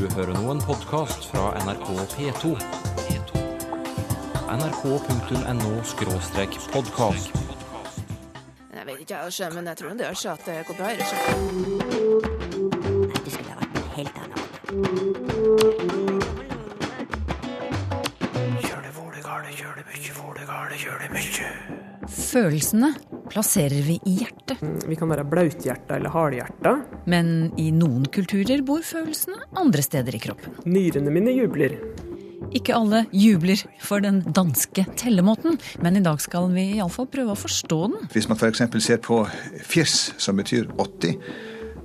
Du hører nå en podkast fra NRK P2. nrk.no podkast. Jeg vet ikke, jeg, men jeg tror det gjør seg at det går bra. i det, sjø. gjør det mye, hvor det vært gjør det mye. Følelsene plasserer vi i hjertet. Vi kan være blauthjerta eller hardhjerta. Men i noen kulturer bor følelsene andre steder i kroppen. Nyrene mine jubler. Ikke alle jubler for den danske tellemåten, men i dag skal vi iallfall prøve å forstå den. Hvis man f.eks. ser på fjers, som betyr 80,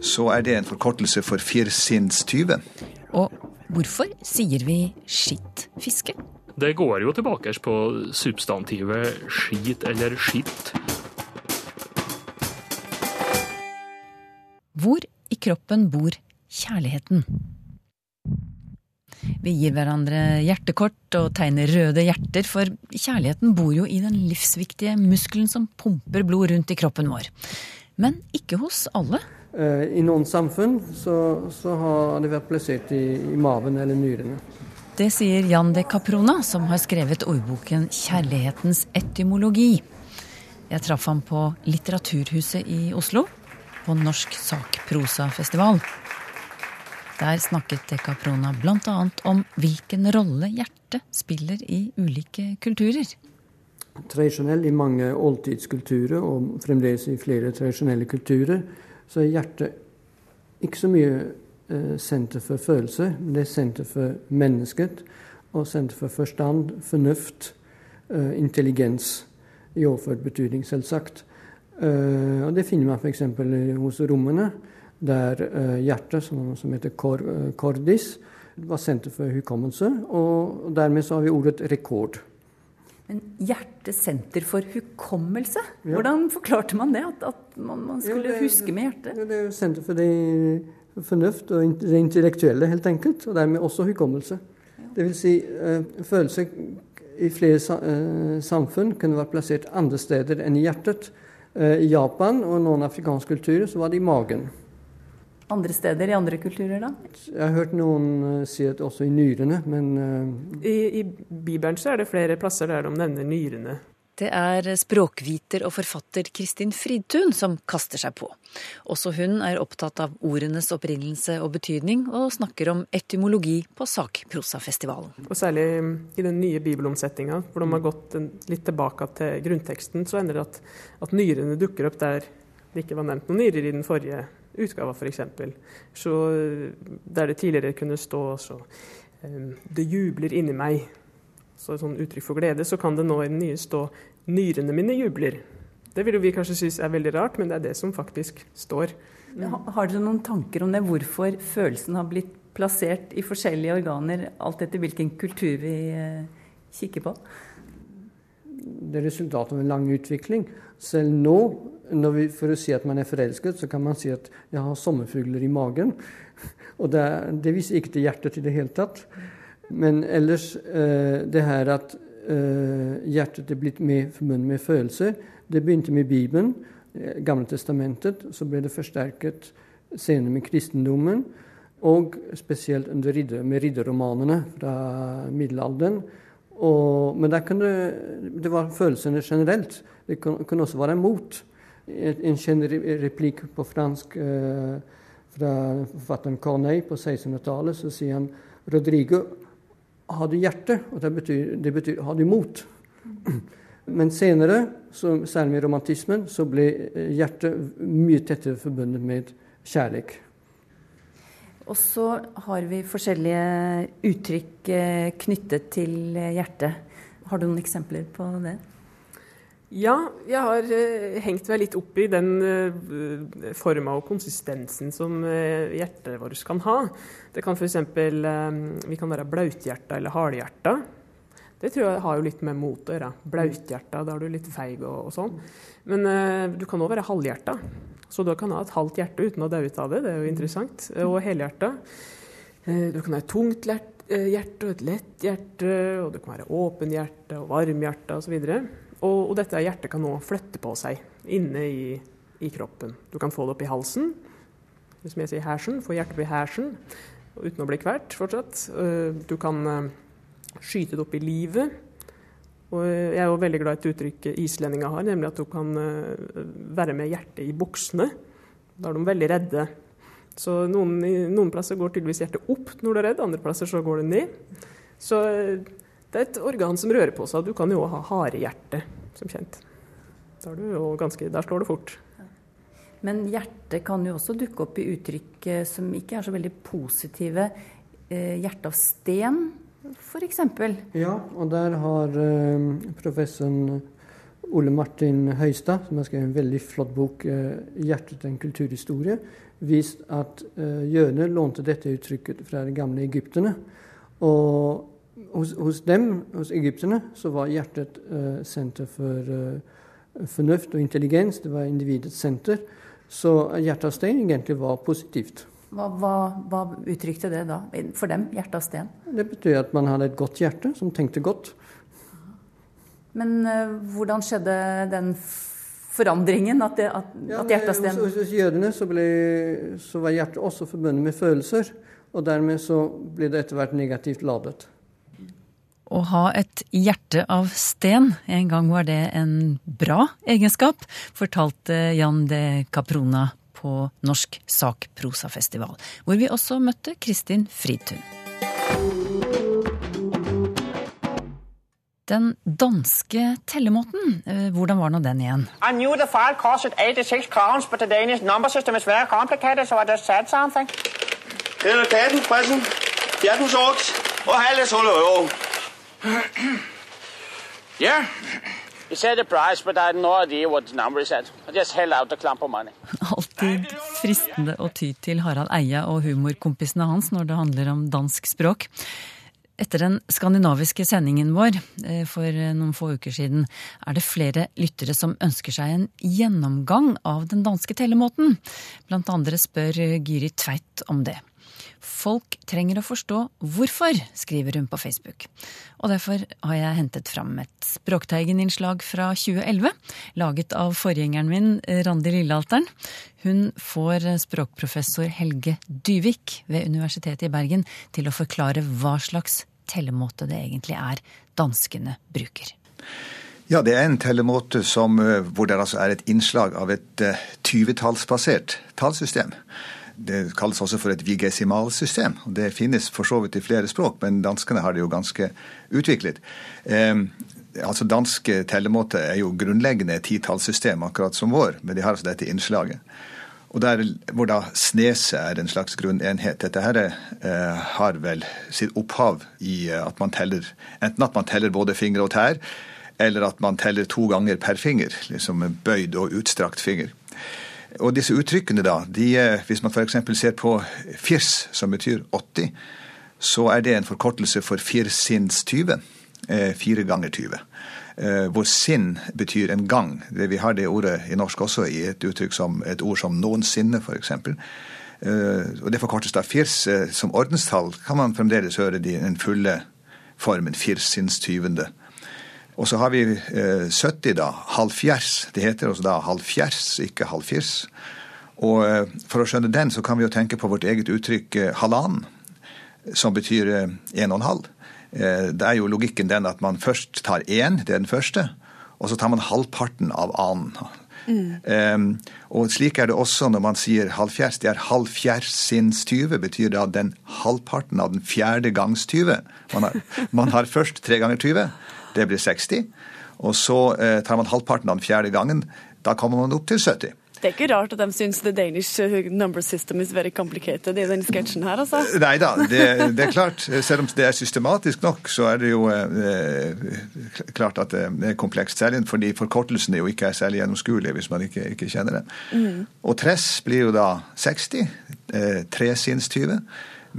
så er det en forkortelse for firsinnstyve. Og hvorfor sier vi skittfiske? Det går jo tilbake på substantivet skit eller skitt. Hvor i kroppen bor kjærligheten? Vi gir hverandre hjertekort og tegner røde hjerter, for kjærligheten bor jo i den livsviktige muskelen som pumper blod rundt i kroppen vår. Men ikke hos alle. Eh, I noen samfunn så, så har det vært plassert i, i maven eller nyrene. Det sier Jan de Caprona, som har skrevet ordboken 'Kjærlighetens etymologi'. Jeg traff ham på Litteraturhuset i Oslo, på Norsk sakprosafestival. Der snakket de Caprona bl.a. om hvilken rolle hjertet spiller i ulike kulturer. Tradisjonell i mange oldtidskulturer, og fremdeles i flere tradisjonelle kulturer, så er hjertet ikke så mye eh, senter for følelser, men det er senter for mennesket. Og senter for forstand, fornuft, eh, intelligens. I overført betydning, selvsagt. Eh, og det finner man f.eks. hos romerne, der eh, hjertet, som, som heter kor, eh, cordis, var senter for hukommelse. Og dermed så har vi ordet rekord. Men hjertesenter for hukommelse? Ja. Hvordan forklarte man det? At, at man, man skulle Jo, det- huske med hjertet? Ja, Det er jo senter for det fornuft og det intellektuelle, helt enkelt. Og dermed også hukommelse. Det vil si, eh, følelser i flere sa, samfunn kunne vært plassert andre steder enn i hjertet. I Japan og noen afrikanske kulturer så var det i magen. Andre steder i andre kulturer, da? Jeg har hørt noen eh, si at også i nyrene, men uh... I, I Bibelen så er det flere plasser der de nevner nyrene. Det er språkviter og forfatter Kristin Fridtun som kaster seg på. Også hun er opptatt av ordenes opprinnelse og betydning, og snakker om etymologi på Sakprosafestivalen. Og særlig mm, i den nye bibelomsetninga, hvor de har gått litt tilbake til grunnteksten, så ender det at, at nyrene dukker opp der det ikke var nevnt noen nyrer i den forrige utgava, f.eks. Så eh, der det tidligere kunne stå så, eh, Det jubler inni meg. Så et sånn uttrykk for glede. Så kan det nå i den nye stå 'Nyrene mine jubler'. Det vil jo vi kanskje synes er veldig rart, men det er det som faktisk står. Ha- Har dere noen tanker om det, hvorfor følelsen har blitt plassert i forskjellige organer, alt etter hvilken kultur vi eh, kikker på? Det er resultatet av en lang utvikling. Selv nå, vi, for å si at man er forelsket, så kan man si at 'jeg har sommerfugler i magen'. Og det, det viser ikke til hjertet i det hele tatt. Men ellers, eh, det her at eh, hjertet er blitt mer forbundet med følelser, det begynte med Bibelen, eh, Gamle testamentet, så ble det forsterket senere med kristendommen, og spesielt under ridder, med ridderromanene fra middelalderen. Og, men kunne, det var følelsene generelt. Det kunne, også være mot. En en kjent replikk på fransk eh, fra forfatteren Corneille på 1600-tallet, så sier han Rodrigo, har du hjerte? Og det betyr, det betyr har du mot? Men senere, så, særlig med romantismen, så ble eh, hjertet mye tettere forbundet med kjærlighet. Og så har vi forskjellige uttrykk eh, knyttet til eh, hjertet. Har du noen eksempler på det? Ja, jeg har eh, hengt meg litt opp i den forma og konsistensen som hjertet vårt kan ha. Det kan f.eks. Vi kan være blauthjerta eller hardhjerta. Det tror jeg har jo litt med mot å gjøre. Blauthjerta, da er du litt feig og, og sånn. Men du kan òg være halvhjerta. Så du kan ha et halvt hjerte uten å dø ut av det. Det er jo interessant. Eh, Og helhjerta. Eh, Du kan ha et tungt eh, hjerte og et lett hjerte, og du kan være åpen hjerte og varmhjerte osv. Og, og dette hjertet kan nå flytte på seg inne i, i kroppen. Du kan få det opp i halsen, som jeg sier hersen, få hjertet opp i hersen. uten å bli kvalt fortsatt. Eh, Du kan skyte det opp i livet. Og jeg er jo veldig glad i et uttrykk islendinga har, nemlig at du kan eh, være med hjertet i buksene. Da er de veldig redde. Så noen, noen plasser går tydeligvis hjertet opp når du er redd, andre plasser så går det ned. Så eh, det er et organ som rører på seg. Du kan jo ha harehjerte, som kjent. Er jo ganske, der slår det fort. Men hjertet kan jo også dukke opp i uttrykk eh, som ikke er så veldig positive. Hjerte av sten, f.eks. Ja, og der har eh, professoren Ole Martin Høistad, som har skrevet en veldig flott bok, eh, 'Hjertet en kulturhistorie', vist at eh, jødene lånte dette uttrykket fra de gamle egypterne. Og hos, hos dem, hos egypterne, så var hjertet eh, senter for eh, fornuft og intelligens. Det var individets senter. Så hjertet av stein egentlig var positivt. Hva, hva, hva uttrykte det da for dem? Hjerte av sten? Det betyr at man hadde et godt hjerte som tenkte godt. Men uh, hvordan skjedde den forandringen? At, det, at, Ja, at hjertet av sten hos, hos jødene så, ble, så var hjertet også forbundet med følelser. Og dermed så ble det etter hvert negativt ladet. Å ha et hjerte av sten, en gang var det en bra egenskap, fortalte Jan de Caprona på Norsk sakprosafestival, hvor vi også møtte Kristin Fridtun. Den danske tellemåten, eh, hvordan var nå den igjen? I knew the file costed 86 crowns, but the Danish number system is very complicated, so I just said something. Her katten, pressen. Fjertens oks. Og halve solo euro. Yeah. He said the price, but I had no idea what the number he said. I just held out a clump of money. Alltid fristende å ty til Harald Eia og humorkompisene hans når det handler om dansk språk. Etter den skandinaviske sendingen vår eh, for noen få uker siden, er det flere lyttere som ønsker seg en gjennomgang av den danske tellemåten. Blant andre spør Gyri Tveit om det. Folk trenger å forstå hvorfor, skriver hun på Facebook. Og derfor har jeg hentet fram et Språkteigen-innslag fra 2011, laget av forgjengeren min, Randi Lillealteren. Hun får språkprofessor Helge Dyvik ved Universitetet i Bergen til å forklare hva slags tellemåte det egentlig er danskene bruker. Ja, det er en tellemåte som, eh, hvor det altså er et innslag av et eh, tyvetallsbasert tallsystem. Det kalles også for et vigesimalsystem. Det finnes for så vidt i flere språk, men danskene har det jo ganske utviklet. Eh, altså Danske tellemåte er jo grunnleggende et titallssystem, akkurat som vår, men de har altså dette innslaget. Og der, Hvor da sneset er en slags grunnenhet. Dette her eh, har vel sitt opphav i eh, at man teller enten at man teller både fingre og tær, eller at man teller to ganger per finger, liksom bøyd og utstrakt finger. Og disse uttrykkene, da, de, eh, hvis man f.eks. ser på firs, som betyr 80, så er det en forkortelse for firsinns 20. Eh, fire ganger 20. Eh, hvor sinn betyr en gang. Vi har det ordet i norsk også i et uttrykk som et ord som noensinne, f.eks. Og det forkortes da firs. Som ordenstall kan man fremdeles høre den fulle formen, firsinns tyvende. Og så har vi eh, 70, da. Halvfjerds. Det heter også da halvfjerds, ikke halvfirs. Og eh, for å skjønne den, så kan vi jo tenke på vårt eget uttrykk eh, halvannen, som betyr eh, en og en halv. Eh, det er jo logikken den at man først tar én, det er den første, og så tar man halvparten av annen. Eh, og slik er det også når man sier halvfjerds. Det er halvfjerdsins tyve, betyr da den halvparten av den fjerde gangs tyve. Man man har først tre ganger tyve, det blir 60. Og så eh, tar man halvparten av den fjerde gangen. Da kommer man opp til 70. Det er ikke rart at de syns the Danish uh, number system is very complicated i den sketsjen her, altså. Nei da, det, det er klart. Selv om det er systematisk nok, så er det jo eh, klart at det er komplekst. Særlig fordi forkortelsene jo ikke er særlig gjennomskuelige hvis man ikke, ikke kjenner det. Mm. Og tress blir jo da 60. Eh, tresinns-20.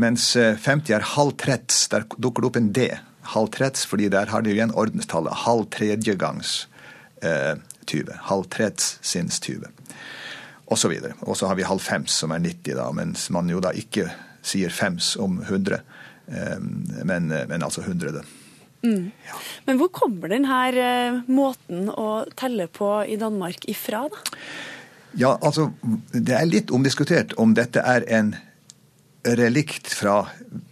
Mens eh, 50 er halv tretts, Der dukker det opp en D. Halvtretts, fordi der har jo igjen ordenstallet. Halv tredjegangs eh, 20. Halvtretts sinns 20 og så videre. Og så har vi halvfems, som er 90, da, mens man jo da ikke sier fems om 100, eh, men, men altså hundrede. Mm. Men hvor kommer denne uh, måten å telle på i Danmark ifra, da? Ja, altså, det er litt omdiskutert om dette er en relikt fra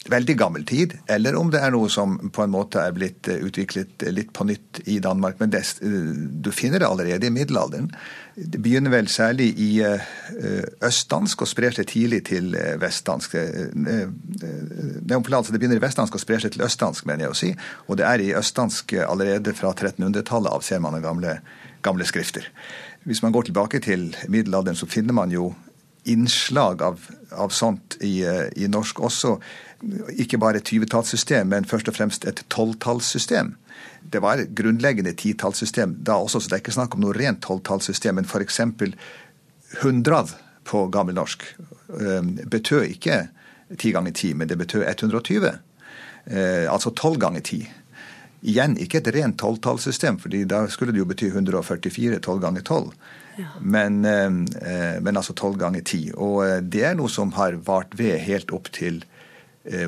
veldig gammel tid, eller om det er noe som på en måte er blitt eh, utviklet litt på nytt i Danmark. Men det, eh, du finner det allerede i middelalderen. Det begynner vel særlig i eh, østdansk og sprer seg tidlig til vestdansk. Altså det begynner i vestdansk og sprer seg til østdansk, mener jeg å si. Og det er i østdansk allerede fra 1300-tallet av ser man gamle, gamle skrifter. Hvis man går tilbake til middelalderen, så finner man jo innslag av, av sånt i, eh, i, norsk også. Ikke bare et tyvetallssystem, men først og fremst et tolvtallssystem. Det var et grunnleggende titallssystem da også, så det er ikke snakk om noe rent tolvtallssystem. Men f.eks. hundrad på gammelnorsk eh, betød ikke ti ganger ti, men det betød 120. Eh, altså tolv ganger ti. Igjen ikke et rent tolvtallssystem, fordi da skulle det jo bety 144 tolv ganger tolv. Men, eh, eh, men, altså tolv ganger ti. Og eh, det er noe som har vart ved helt opp til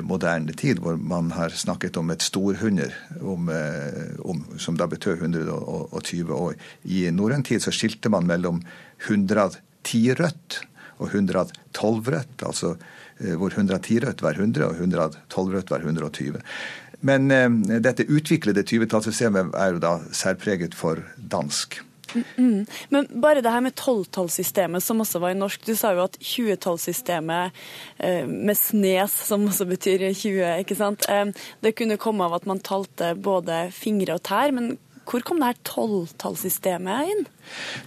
moderne tid, hvor man har snakket om et storhunder, om, om, som da betød 120 år. I norrøn tid så skilte man mellom 110 rødt og 112 rødt, altså hvor 110 rødt var 100 og 112 rødt var 120. Men dette utviklede 20-tallssystemet er jo da særpreget for dansk. Mm. Men bare det her med tolvtallssystemet, som også var i norsk. Du sa jo at 20-tallssystemet eh, med snes, som også betyr 20, ikke sant. Eh, det kunne komme av at man talte både fingre og tær. men hvor kom det her tolvtallssystemet inn?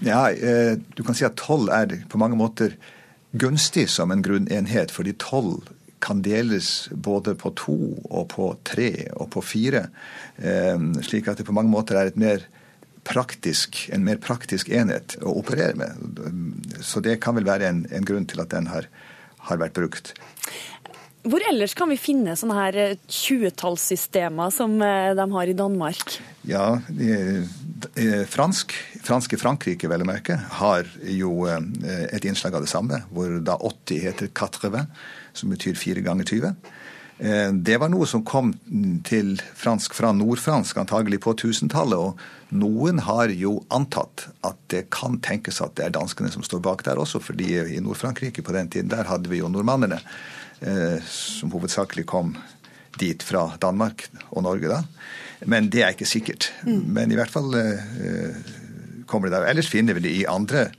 Ja, eh, Du kan si at tolv er på mange måter gunstig som en grunnenhet, fordi tolv kan deles både på to og på tre og på fire. Eh, slik at det på mange måter er et mer praktisk, en mer praktisk enhet å operere med. Så det kan vel være en, en grunn til at den har, har, vært brukt. Hvor ellers kan vi finne sånne her 20-tallssystemer eh, som eh, de har i Danmark? Ja, fransk, franske Frankrike vel å merke, har jo eh, et innslag av det samme, hvor da 80 heter 80, som betyr 4 ganger 20. Eh, det var noe som kom til fransk fra nordfransk antagelig på 1000-tallet. Og noen har jo antatt at det kan tenkes at det er danskene som står bak der også, fordi i Nord-Frankrike på den tiden der hadde vi jo nordmannene, eh, som hovedsakelig kom dit fra Danmark og Norge da. Men det er ikke sikkert. Mm. Men i hvert fall eh, kommer det der. Ellers finner vi det i andre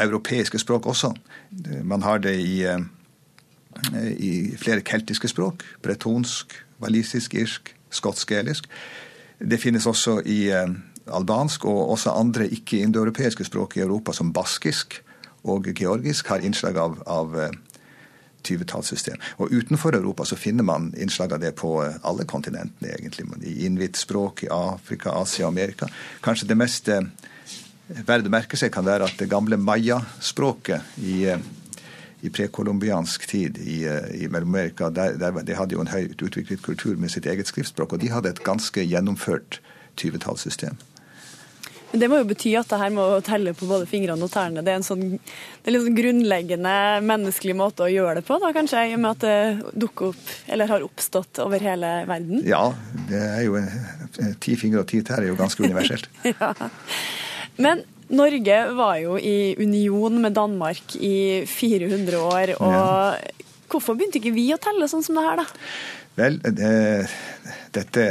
europeiske språk også. Man har det i i flere keltiske språk. Bretonsk, walisisk, irsk, skotsk-gelisk. Det finnes også i eh, albansk og også andre ikke-indoeuropeiske språk i Europa, som baskisk og georgisk, har innslag av, av 20-tallssystem. Eh, og utenfor Europa så finner man innslag av det på eh, alle kontinentene, egentlig. I inuittspråk i Afrika, Asia og Amerika. Kanskje det mest verdt å merke seg kan være at det gamle maya-språket i i prekolumbiansk tid i, eh, i Mellom-Amerika, de hadde jo en høyt utviklet kultur med sitt eget skriftspråk, og de hadde et ganske gjennomført 20-tallssystem. Det må jo bety at det her må telle på både fingrene og tærne. Det er en sånn, det er litt sånn grunnleggende menneskelig måte å gjøre det på, da kanskje, i og med at det dukker opp, eller har oppstått over hele verden? Ja, det er jo ti fingre og ti tær er jo ganske universelt. ja. Men Norge var jo i union med Danmark i 400 år. og ja. Hvorfor begynte ikke vi å telle sånn som det her, da? Vel, det, dette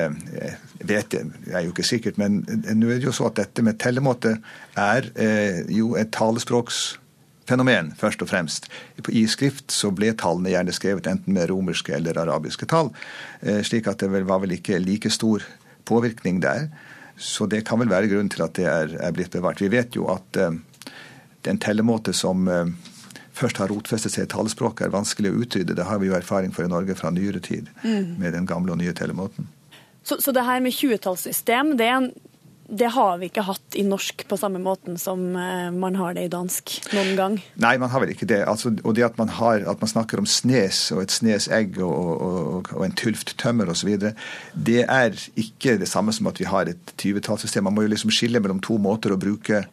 vet jeg, er jo ikke sikkert, men nå er det jo så at dette med tellemåte er eh, jo et talespråksfenomen, først og fremst. I skrift så ble tallene gjerne skrevet enten med romerske eller arabiske tall, eh, slik at det var vel ikke like stor påvirkning der. Så det kan vel være grunnen til at det er, er blitt bevart. Vi vet jo at eh, det er en tellemåte som eh, først har rotfestet seg i talespråket, er vanskelig å utrydde. Det har vi jo erfaring for i Norge fra nyere tid, mm. med den gamle og nye tellemåten. Så, så det her med 20-tallssystem, det er en det har vi ikke hatt i norsk på samme måten som eh, man har det i dansk noen gang? Nei, man har vel ikke det. Altså, og det at man, har, at man, snakker om snes og et snesegg og, og, og en tulft tømmer osv., det er ikke det samme som at vi har et 20-tallssystem. Man må jo liksom skille mellom to måter å bruke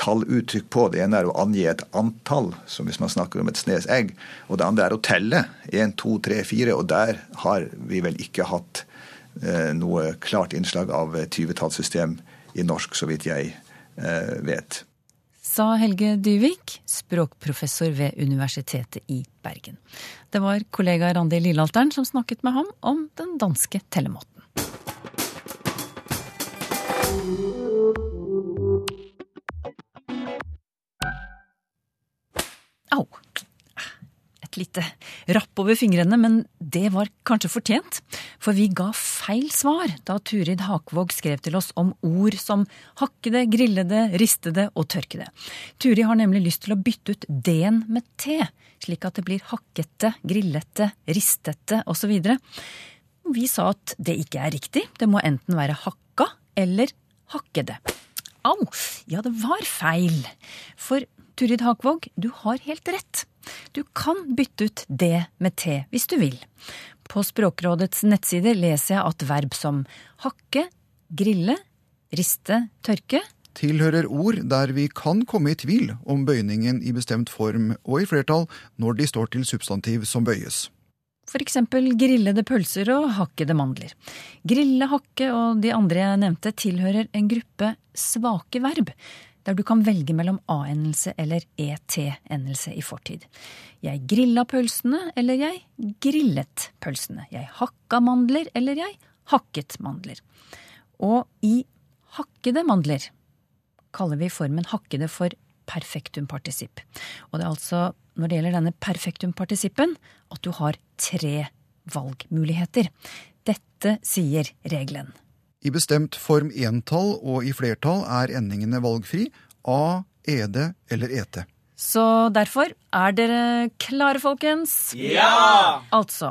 talluttrykk på. Det ene er å angi et antall, som hvis man snakker om et snesegg. Og det andre er å telle. Én, to, tre, fire. Og der har vi vel ikke hatt eh, noe klart innslag av 20-tallssystem i norsk, så vidt jeg eh, vet. sa Helge Dyvik, språkprofessor ved Universitetet i Bergen. Det var kollega Randi Lillealteren som snakket med ham om den danske tellemåten. Au! Et lite rapp over fingrene, men det var kanskje fortjent. For vi ga feil svar da Turid Hakvåg skrev til oss om ord som hakkede, grillede, ristede og tørkede. Turi har nemlig lyst til å bytte ut d-en med t, slik at det blir hakkete, grillete, ristete osv. Vi sa at det ikke er riktig, det må enten være hakka eller hakkede. Au! Ja, det var feil. For Turid Hakvåg, du har helt rett. Du kan bytte ut det med T hvis du vil. På Språkrådets nettsider leser jeg at verb som hakke, grille, riste, tørke tilhører ord der vi kan komme i tvil om bøyningen i bestemt form og i flertall når de står til substantiv som bøyes. For eksempel grillede pølser og hakkede mandler. Grille, hakke og de andre jeg nevnte tilhører en gruppe svake verb, der du kan velge mellom a-endelse eller et-endelse i fortid. Jeg grilla pølsene, eller jeg grillet pølsene. Jeg hakka mandler, eller jeg hakket mandler. Og i hakkede mandler kaller vi formen hakkede for perfektum partisipp. Og det er altså, når det gjelder denne perfektum partisippen, at du har tre valgmuligheter. Dette sier regelen. I bestemt form entall og i flertall er endingene valgfri a, ede eller ete. Så derfor er dere klare, folkens? Ja! Altså,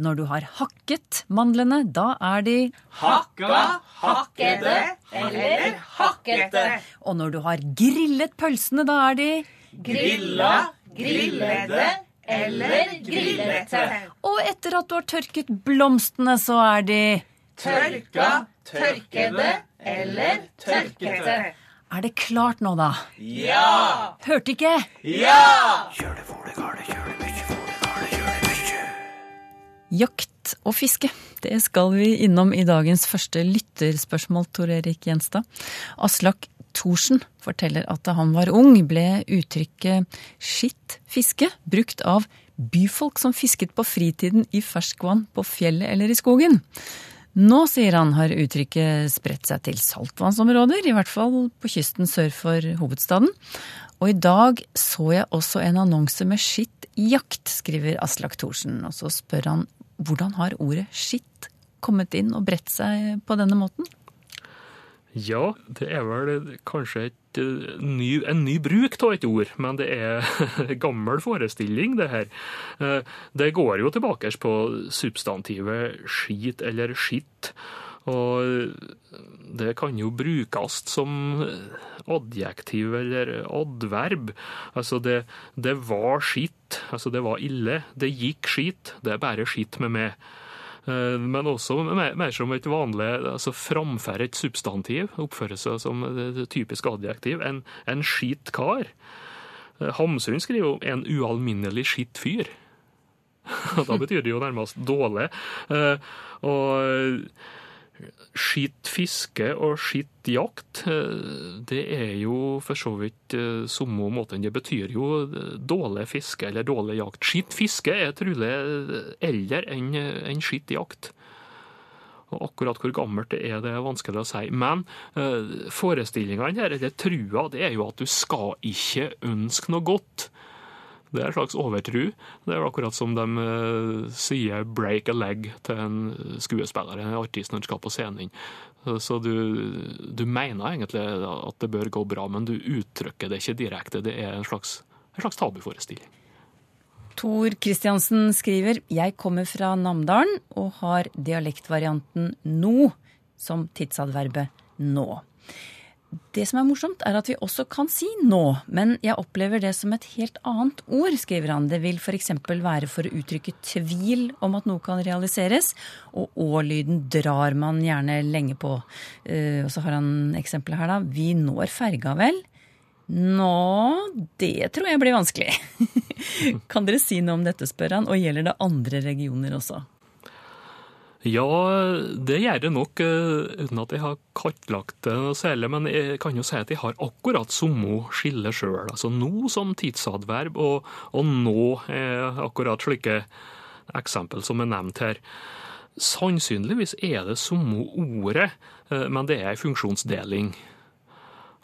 når du har hakket mandlene, da er de Hakka, hakkede eller hakkete. Og når du har grillet pølsene, da er de Grilla, grillede eller grillete. Og etter at du har tørket blomstene, så er de Tørka, tørkede eller tørkete. Er det klart nå, da? Ja! Hørte ikke? Ja! Jakt og fiske, det skal vi innom i dagens første lytterspørsmål, Tor Erik Gjenstad. Aslak Thorsen forteller at da han var ung, ble uttrykket skitt fiske brukt av byfolk som fisket på fritiden i ferskvann på fjellet eller i skogen. Nå, sier han, har uttrykket spredt seg til saltvannsområder, i hvert fall på kysten sør for hovedstaden. Og i dag så jeg også en annonse med skittjakt, skriver Aslak Thorsen. Og så spør han hvordan har ordet skitt kommet inn og bredt seg på denne måten? Ja, det er vel kanskje et, uh, ny, en ny bruk av et ord, men det er gammel forestilling, det her. Uh, Det går jo tilbake på substantivet skit eller skitt. Og det kan jo brukes som adjektiv eller adverb. Altså det, det var skitt, altså det var ille. Det gikk skitt, det er bare skitt med meg. Eh, Men også mer, som et vanlig altså framføre et substantiv. oppfører seg som et typisk adjektiv. En, en skitt kar. Eh, Hamsun skriver jo 'en ualminnelig skitt fyr'. da betyr det jo nærmest dårlig. Eh, Og skitt fiske og skitt jakt, eh, det er jo for så vidt eh, samme måten. Det betyr jo eh, dårlig fiske eller dårlig jakt. Skitt fiske er trolig eldre enn en skitt jakt. Og akkurat hvor gammelt det er, det er vanskelig å si. Men forestillingene her, eller trua, det er jo at du skal ikke ønske noe godt. Det er en slags overtro. Det er akkurat som de eh, sier 'break a leg' til en skuespiller, en artist, når han skal på scenen. Så du, du mener egentlig at det bør gå bra, men du uttrykker det ikke direkte. Det er en slags, en slags tabuforestilling. Tor Kristiansen skriver Jeg kommer fra Namdalen og har dialektvarianten no som tidsadverbet nå. Det som er morsomt, er at vi også kan si nå, men jeg opplever det som et helt annet ord, skriver han. Det vil f.eks. være for å uttrykke tvil om at noe kan realiseres, og å-lyden drar man gjerne lenge på. Eh, Og så har han eksempelet her, da. Vi når ferga vel? Nå, det tror jeg blir vanskelig. kan dere si noe om dette, spør han, og gjelder det andre regioner også? Ja, det gjør det nok, eh, uten at jeg har kartlagt det noe særlig. Men jeg kan jo si at jeg har akkurat samme skille sjøl. Altså nå som tidsadverb, og, og nå er akkurat slike eksempel som er nevnt her. Sannsynligvis er det samme ordet, eh, men det er ei funksjonsdeling.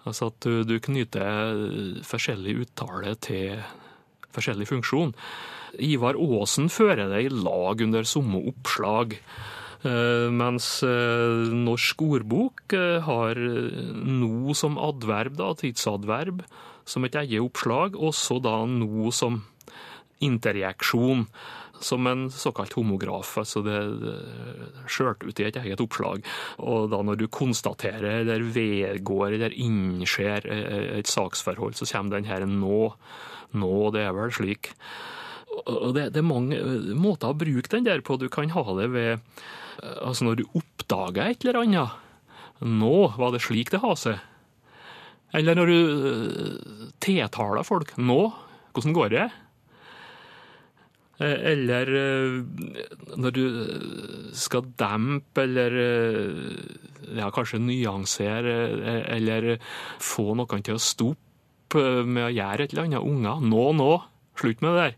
Altså at du, du knytter forskjellig uttale til forskjellig funksjon. Ivar Aasen fører det i lag under samme oppslag. Eh, mens eh, Norsk ordbok eh, har no som adverb, da, tidsadverb, som et eget oppslag, også da no som interjeksjon, som en såkalt homograf. altså Det skjørte ut i et eget oppslag. Og da når du konstaterer eller vedgår eller innser et saksforhold, så kommer den her nå. Nå, det er vel slik. Og det, det, er mange måter å bruke den der på. Du kan ha det ved Altså når du oppdager et eller annet. Nå var det slik det har seg. Eller når du tiltaler folk. Nå, hvordan går det? Eller når du skal dempe eller ja, kanskje nyansere eller få noen til å stoppe med å gjøre et eller annet. Unger, nå, nå, slutt med det der.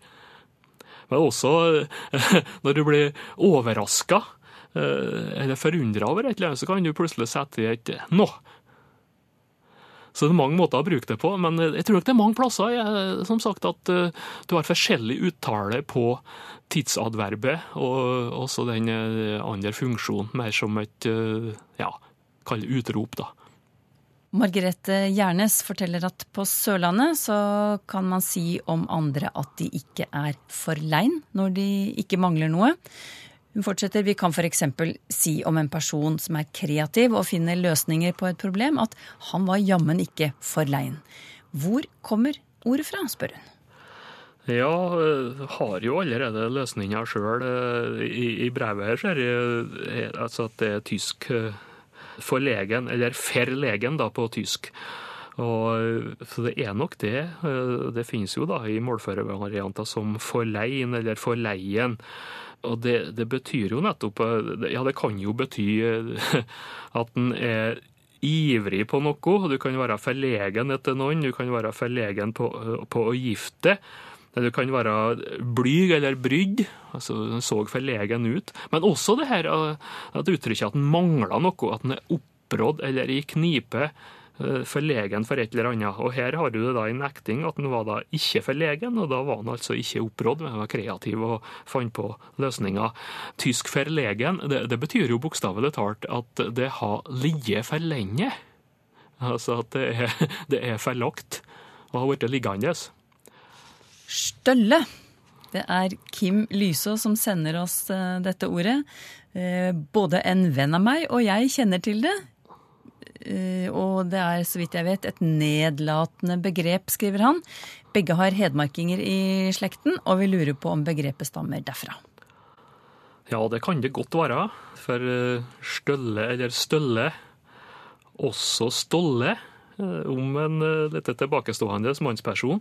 Men også når du blir overraska eller forundra over et eller annet, så kan du plutselig sette i et 'nå'. Så det er mange måter å bruke det på, men jeg tror nok det er mange plasser som sagt, at du har forskjellig uttale på tidsadverbet og også den andre funksjonen, mer som et ja, kall utrop, da. Margrethe Gjernes forteller at på Sørlandet så kan man si om andre at de ikke er for lein når de ikke mangler noe. Hun fortsetter, Vi kan f.eks. si om en person som er kreativ og finner løsninger på et problem, at han var jammen ikke for lein. Hvor kommer ordet fra, spør hun. Ja, har jo allerede løsninga sjøl. I, I brevet her ser jeg altså at det er tysk forlegen, eller verlegen da på tysk. Og, så det er nok det. Det finnes jo da i målførervarianter som forlein eller forleien. Og det, det, betyr jo nettopp Ja, det kan jo bety at en er ivrig på noe. Du kan være forlegen etter noen, du kan være forlegen på, på å gifte deg. Du kan være blyg eller brydd, altså den så forlegen ut. Men også det her at uttrykket at en mangler noe, at en er opprådd eller i knipe forlegen for et eller annet. Og her har du det da i nekting at han var da ikke forlegen, og da var han altså ikke opprådd, men var kreativ og fant på løsninger. Tysk forlegen, det, det betyr jo bokstavelig talt at det har ligget for lenge. Altså at det er, det er forlagt og har blitt liggende. Stølle. Det er Kim Lyså som sender oss dette ordet. Både en venn av meg og jeg kjenner til det. Og det er, så vidt jeg vet, et nedlatende begrep, skriver han. Begge har hedmarkinger i slekten, og vi lurer på om begrepet stammer derfra. Ja, det kan det godt være. For stølle eller stølle, også stolle, om en litt tilbakestående mannsperson.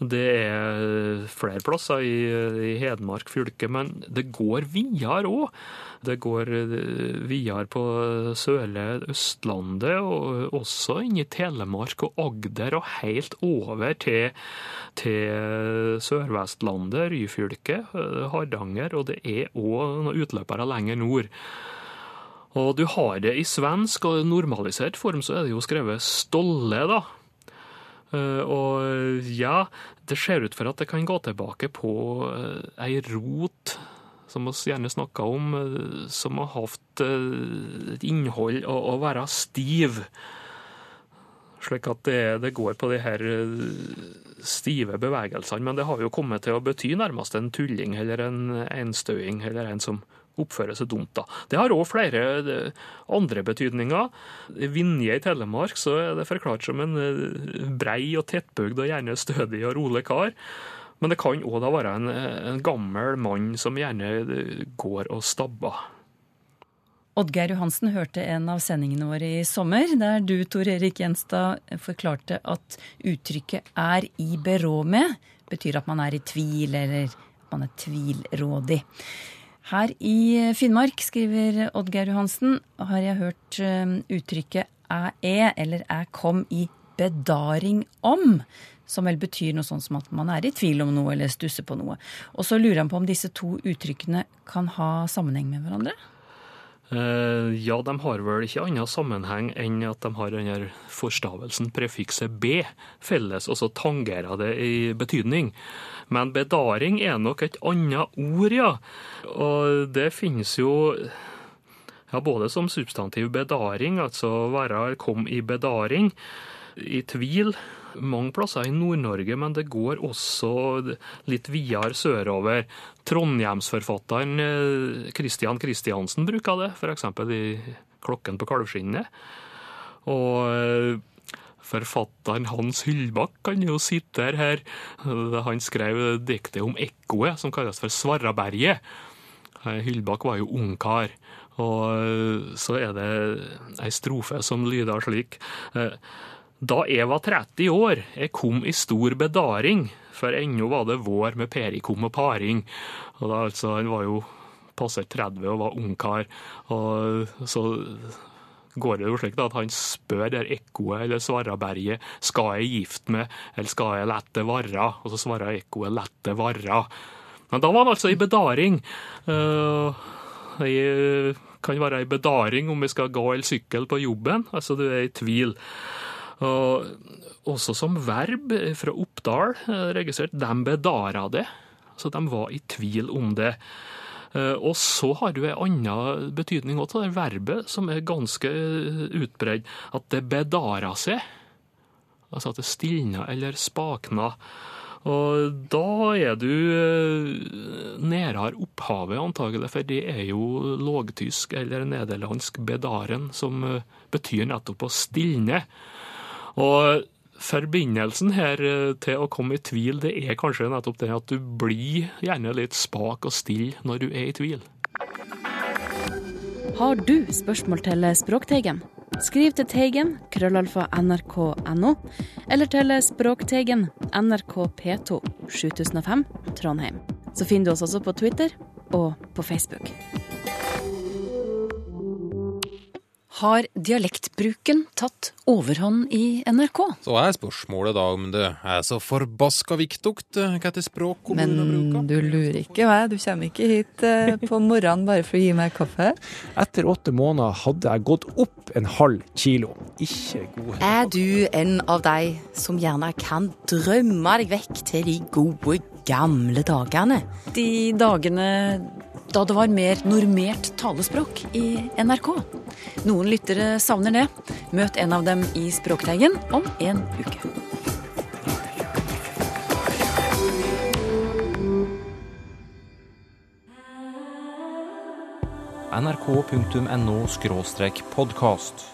Det er flere plasser i, i Hedmark fylke, men det går videre òg. Det går videre på Sørlige Østlandet, og også inn i Telemark og Agder, og helt over til, til Sør-Vestlandet, Ryfylke, Hardanger, og det er òg utløpere lenger nord. Og du har det i svensk, og normalisert form så er det jo skrevet Stolle, da. Og ja, det ser ut for at det kan gå tilbake på ei rot som vi gjerne snakker om, som har hatt et innhold å være stiv. Slik at det, det, går på de her stive bevegelsene. Men det har jo kommet til å bety nærmest en tulling eller en enstøing, eller en som oppfører seg dumt. da. Det har òg flere andre betydninger. Vinje i Telemark så er det forklart som en brei og tettbygd og gjerne stødig og rolig kar. Men det kan òg være en, en, gammel mann som gjerne går og stabber. Oddgeir Johansen hørte en av sendingene våre i sommer, der du, Tor Erik Gjenstad, forklarte at uttrykket 'er i berå med' betyr at man er i tvil, eller at man er tvilrådig. Her i Finnmark, skriver Oddgeir Johansen, har jeg hørt eh, uttrykket 'æ er' eller 'æ kom' i bedaring om. Som vel betyr noe sånn som at man er i tvil om noe eller stusser på noe. Og så lurer han på om disse to uttrykkene kan ha sammenheng med hverandre? Eh, ja, de har vel ikke annen sammenheng enn at de har denne forstavelsen, prefikset b, felles, og så tangerer det i betydning. Men bedaring er nok et annet ord, ja. Og det finnes jo ja, både som substantiv bedaring, altså være kom i bedaring, i tvil mange plasser i Nord-Norge, men det går også litt videre sørover. Trondheimsforfatteren eh, Christian Christiansen bruker det, f.eks. i 'Klokken på kalvskinnet'. Og eh, forfatteren Hans Hyllbakk kan jo sitte her. Han skrev diktet om ekkoet, som kalles for Svarraberget. Eh, Hyllbakk var jo ungkar. Og så er det ei strofe som lyder slik. Da jeg var 30 år, jeg kom i stor bedaring, for ennå var det vår med perikum og paring. Og da, altså, Han var jo passert 30 og var ungkar. Og så går det jo slik da, at han spør der ekkoet eller svaraberget skal jeg gifte meg, eller skal jeg lette varra? Og så svarer ekkoet lette varra. Men da var han altså i bedaring. Uh, jeg kan være i bedaring om jeg skal gå eller sykle på jobben. Altså, du er i tvil. Og også som verb fra Oppdal registrert de bedara det. Så de var i tvil om det. Og så har du en annen betydning også av det verbet, som er ganske utbredt. At det bedara seg. Altså at det stilna eller spakna. Og da er du nærere opphavet, antagelig, for det er jo lågtysk eller nederlandsk bedaren, som betyr nettopp å stilne. Og forbindelsen her til å komme i tvil, det er kanskje nettopp det at du blir gjerne litt spak og stille når du er i tvil. Har du spørsmål til Språkteigen? Skriv til Teigen, krøllalfa nrk.no, eller til Språkteigen, NRK P2, 7005, Trondheim. Så finner du oss også på Twitter og på Facebook. Har dialektbruken tatt overhånd i NRK? Så er spørsmålet da om det er så forbaska viktig hva til språk kommunene bruker. Men du lurer ikke meg, du kommer ikke hit eh, på morgenen bare for å gi meg kaffe? Etter åtte måneder hadde jeg gått opp en halv kilo. Ikke god Er du en av de som gjerne kan drømme deg vekk til de gode, gamle dagene? De dagene da det var mer normert talespråk i NRK. Noen lyttere savner det. Møt en av dem i Språkteigen om en uke. nrk.no podkast.